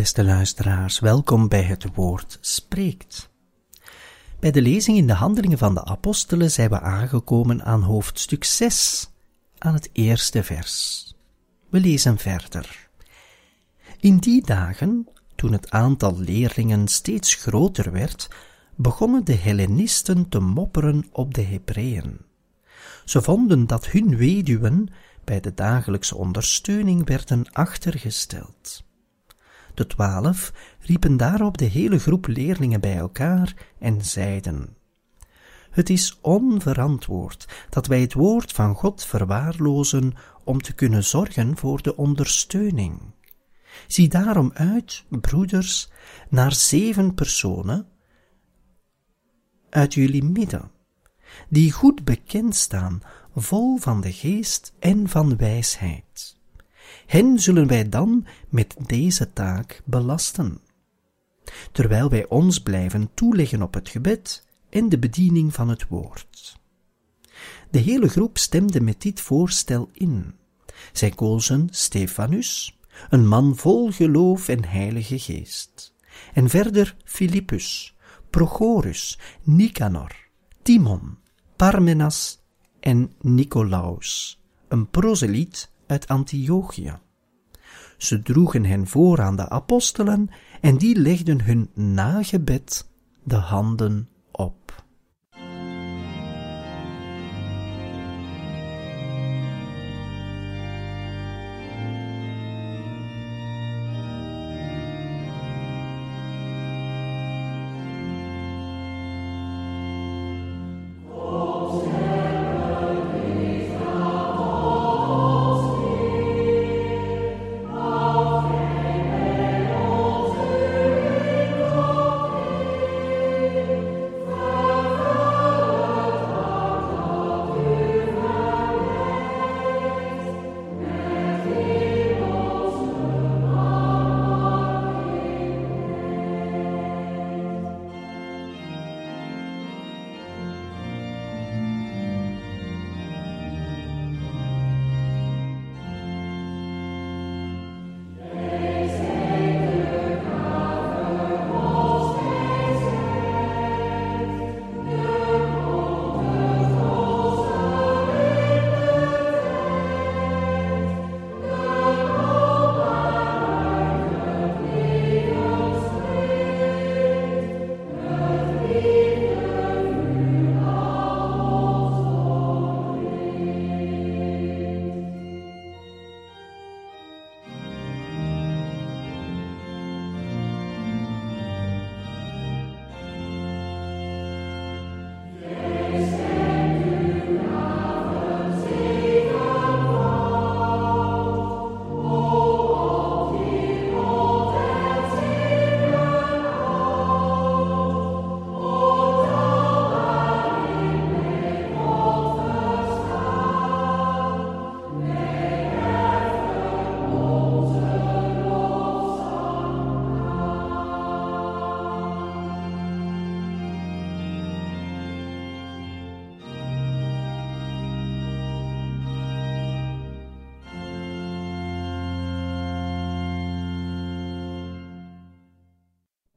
Beste luisteraars, welkom bij het woord spreekt. Bij de lezing in de Handelingen van de Apostelen zijn we aangekomen aan hoofdstuk 6, aan het eerste vers. We lezen verder. In die dagen, toen het aantal leerlingen steeds groter werd, begonnen de Hellenisten te mopperen op de Hebreeën. Ze vonden dat hun weduwen bij de dagelijkse ondersteuning werden achtergesteld. De twaalf riepen daarop de hele groep leerlingen bij elkaar en zeiden: Het is onverantwoord dat wij het woord van God verwaarlozen om te kunnen zorgen voor de ondersteuning. Zie daarom uit, broeders, naar zeven personen uit jullie midden, die goed bekend staan, vol van de geest en van wijsheid. Hen zullen wij dan met deze taak belasten, terwijl wij ons blijven toeleggen op het gebed en de bediening van het woord. De hele groep stemde met dit voorstel in. Zij kozen Stefanus, een man vol geloof en heilige geest, en verder Philippus, Prochorus, Nicanor, Timon, Parmenas en Nicolaus, een proseliet uit Antiochië. Ze droegen hen voor aan de apostelen en die legden hun nagebed de handen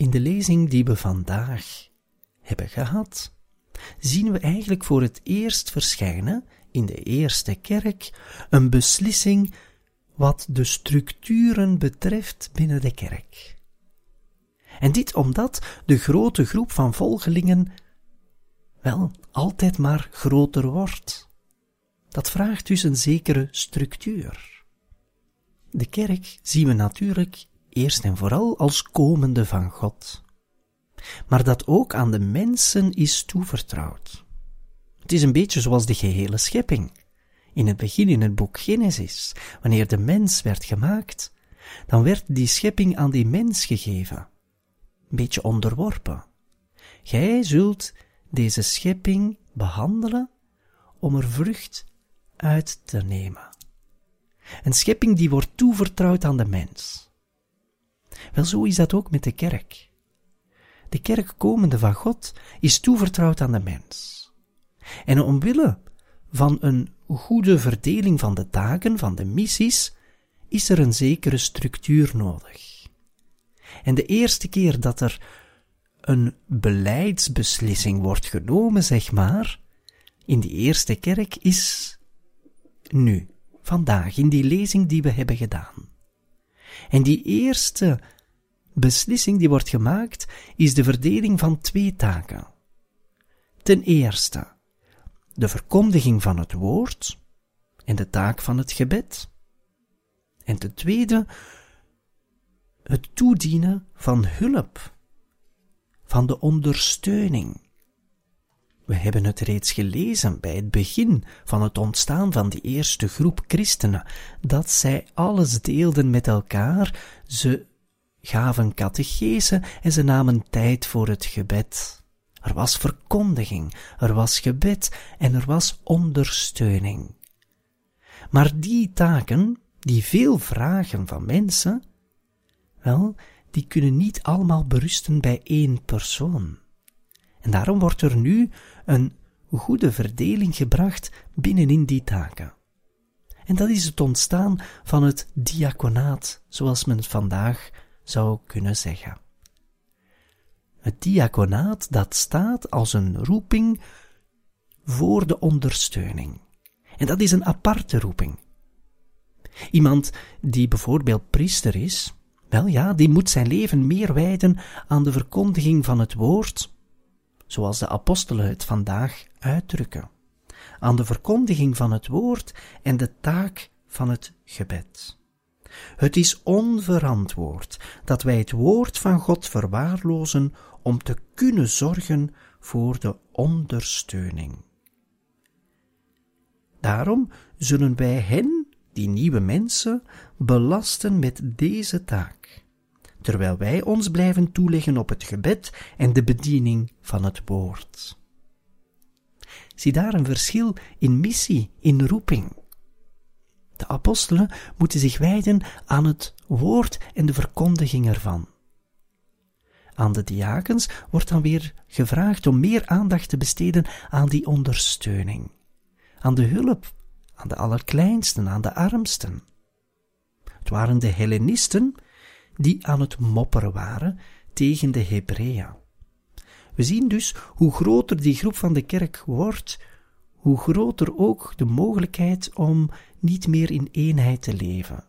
In de lezing die we vandaag hebben gehad, zien we eigenlijk voor het eerst verschijnen in de eerste kerk een beslissing wat de structuren betreft binnen de kerk. En dit omdat de grote groep van volgelingen wel altijd maar groter wordt. Dat vraagt dus een zekere structuur. De kerk zien we natuurlijk eerst en vooral als komende van God, maar dat ook aan de mensen is toevertrouwd. Het is een beetje zoals de gehele schepping. In het begin in het boek Genesis, wanneer de mens werd gemaakt, dan werd die schepping aan die mens gegeven. Een beetje onderworpen. Gij zult deze schepping behandelen om er vrucht uit te nemen. Een schepping die wordt toevertrouwd aan de mens. Wel, zo is dat ook met de kerk. De kerk komende van God is toevertrouwd aan de mens. En omwille van een goede verdeling van de taken, van de missies, is er een zekere structuur nodig. En de eerste keer dat er een beleidsbeslissing wordt genomen, zeg maar, in die eerste kerk is nu, vandaag, in die lezing die we hebben gedaan. En die eerste beslissing die wordt gemaakt, is de verdeling van twee taken. Ten eerste, de verkondiging van het woord en de taak van het gebed. En ten tweede, het toedienen van hulp, van de ondersteuning. We hebben het reeds gelezen bij het begin van het ontstaan van die eerste groep christenen, dat zij alles deelden met elkaar, ze gaven catechese en ze namen tijd voor het gebed. Er was verkondiging, er was gebed en er was ondersteuning. Maar die taken, die veel vragen van mensen, wel, die kunnen niet allemaal berusten bij één persoon. En daarom wordt er nu een goede verdeling gebracht binnenin die taken. En dat is het ontstaan van het diaconaat, zoals men vandaag zou kunnen zeggen. Het diaconaat dat staat als een roeping voor de ondersteuning. En dat is een aparte roeping. Iemand die bijvoorbeeld priester is, wel ja, die moet zijn leven meer wijden aan de verkondiging van het woord, zoals de apostelen het vandaag uitdrukken, aan de verkondiging van het woord en de taak van het gebed. Het is onverantwoord dat wij het woord van God verwaarlozen om te kunnen zorgen voor de ondersteuning. Daarom zullen wij hen, die nieuwe mensen, belasten met deze taak, terwijl wij ons blijven toeleggen op het gebed en de bediening van het woord. Zie daar een verschil in missie, in roeping. De apostelen moeten zich wijden aan het woord en de verkondiging ervan. Aan de diakens wordt dan weer gevraagd om meer aandacht te besteden aan die ondersteuning, aan de hulp, aan de allerkleinsten, aan de armsten. Het waren de Hellenisten die aan het mopperen waren tegen de Hebreeën. We zien dus hoe groter die groep van de kerk wordt, hoe groter ook de mogelijkheid om niet meer in eenheid te leven.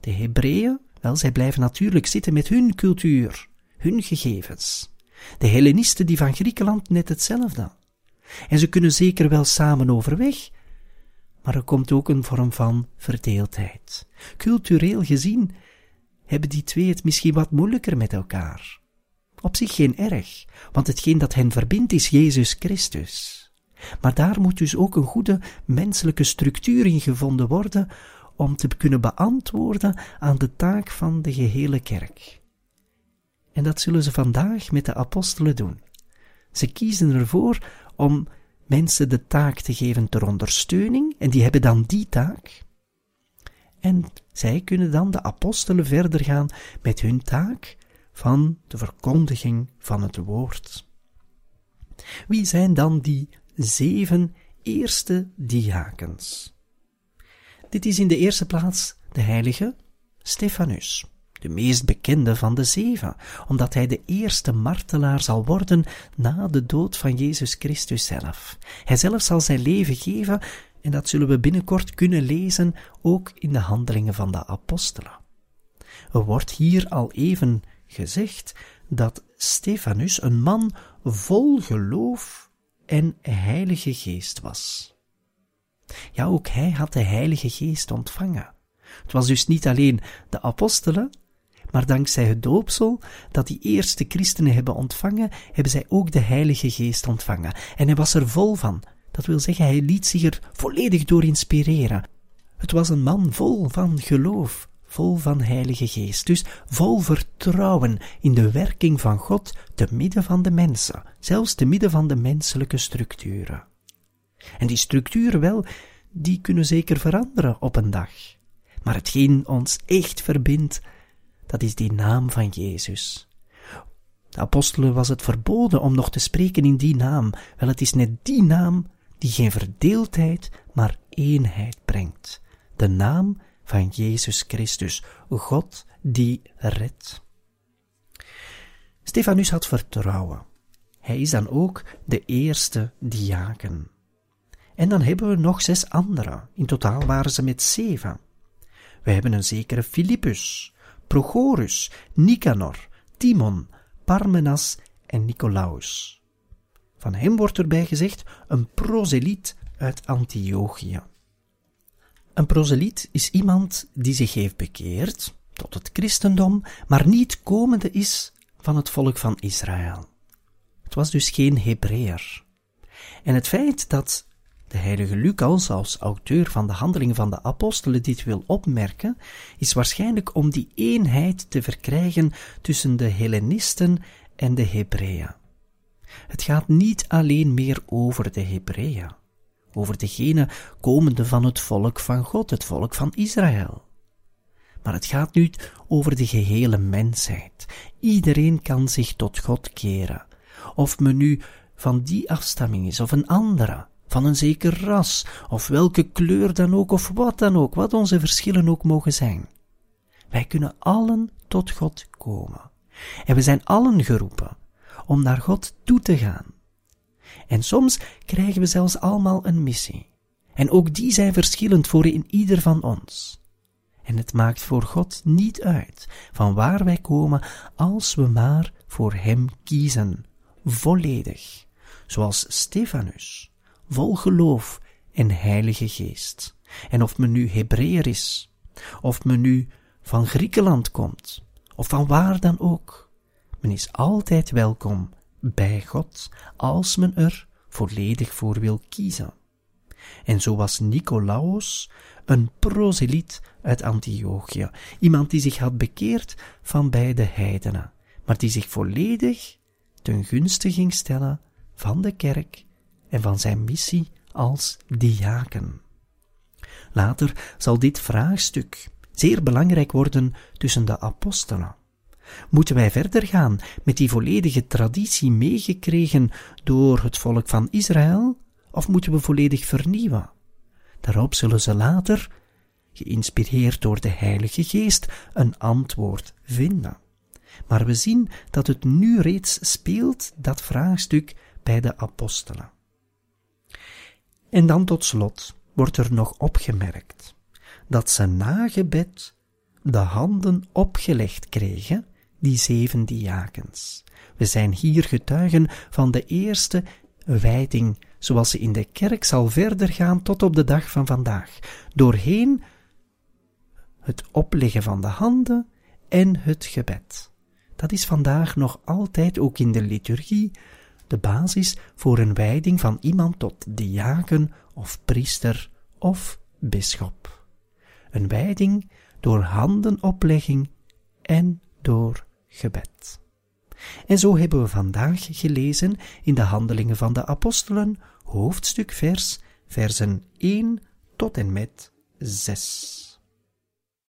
De Hebreeën, wel, zij blijven natuurlijk zitten met hun cultuur, hun gegevens. De Hellenisten die van Griekenland net hetzelfde. En ze kunnen zeker wel samen overweg, maar er komt ook een vorm van verdeeldheid. Cultureel gezien hebben die twee het misschien wat moeilijker met elkaar. Op zich geen erg, want hetgeen dat hen verbindt is Jezus Christus. Maar daar moet dus ook een goede menselijke structuur in gevonden worden om te kunnen beantwoorden aan de taak van de gehele kerk. En dat zullen ze vandaag met de apostelen doen. Ze kiezen ervoor om mensen de taak te geven ter ondersteuning, en die hebben dan die taak. En zij kunnen dan de apostelen verder gaan met hun taak van de verkondiging van het woord. Wie zijn dan die zeven eerste diakens? Dit is in de eerste plaats de heilige Stefanus de meest bekende van de zeven, omdat hij de eerste martelaar zal worden na de dood van Jezus Christus zelf. Hij zelf zal zijn leven geven, en dat zullen we binnenkort kunnen lezen ook in de handelingen van de apostelen. Er wordt hier al even gezegd dat Stefanus een man vol geloof en heilige geest was. Ja, ook hij had de heilige geest ontvangen. Het was dus niet alleen de apostelen, maar dankzij het doopsel dat die eerste christenen hebben ontvangen, hebben zij ook de Heilige Geest ontvangen. En hij was er vol van. Dat wil zeggen, hij liet zich er volledig door inspireren. Het was een man vol van geloof, vol van Heilige Geest, dus vol vertrouwen in de werking van God te midden van de mensen, zelfs te midden van de menselijke structuren. En die structuren wel, die kunnen zeker veranderen op een dag. Maar hetgeen ons echt verbindt, dat is die naam van Jezus. De apostelen was het verboden om nog te spreken in die naam. Wel, het is net die naam die geen verdeeldheid, maar eenheid brengt. De naam van Jezus Christus, God die redt. Stefanus had vertrouwen. Hij is dan ook de eerste diaken. En dan hebben we nog zes anderen. In totaal waren ze met zeven. We hebben een zekere Philippus, Prochorus, Nicanor, Timon, Parmenas en Nicolaus. Van hem wordt erbij gezegd een proseliet uit Antiochië. Een proseliet is iemand die zich heeft bekeerd tot het christendom, maar niet komende is van het volk van Israël. Het was dus geen Hebreer. En het feit dat de heilige Lucas als auteur van de handelingen van de apostelen dit wil opmerken, is waarschijnlijk om die eenheid te verkrijgen tussen de Hellenisten en de Hebreeën. Het gaat niet alleen meer over de Hebreeën, over degene komende van het volk van God, het volk van Israël. Maar het gaat nu over de gehele mensheid. Iedereen kan zich tot God keren. Of men nu van die afstamming is of een andere van een zeker ras, of welke kleur dan ook, of wat dan ook, wat onze verschillen ook mogen zijn. Wij kunnen allen tot God komen. En we zijn allen geroepen om naar God toe te gaan. En soms krijgen we zelfs allemaal een missie. En ook die zijn verschillend voor in ieder van ons. En het maakt voor God niet uit van waar wij komen als we maar voor Hem kiezen, volledig, zoals Stefanus vol geloof en heilige geest. En of men nu Hebreer is, of men nu van Griekenland komt, of van waar dan ook, men is altijd welkom bij God als men er volledig voor wil kiezen. En zo was Nicolaus een proseliet uit Antiochië, iemand die zich had bekeerd van bij de heidenen, maar die zich volledig ten gunste ging stellen van de kerk en van zijn missie als diaken. Later zal dit vraagstuk zeer belangrijk worden tussen de apostelen. Moeten wij verder gaan met die volledige traditie meegekregen door het volk van Israël, of moeten we volledig vernieuwen? Daarop zullen ze later, geïnspireerd door de Heilige Geest, een antwoord vinden. Maar we zien dat het nu reeds speelt, dat vraagstuk, bij de apostelen. En dan tot slot wordt er nog opgemerkt dat ze na gebed de handen opgelegd kregen, die zeven diakens. We zijn hier getuigen van de eerste wijding, zoals ze in de kerk zal verder gaan tot op de dag van vandaag, doorheen het opleggen van de handen en het gebed. Dat is vandaag nog altijd ook in de liturgie de basis voor een wijding van iemand tot diaken of priester of bisschop. Een wijding door handenoplegging en door gebed. En zo hebben we vandaag gelezen in de Handelingen van de Apostelen, hoofdstuk vers, versen 1 tot en met 6.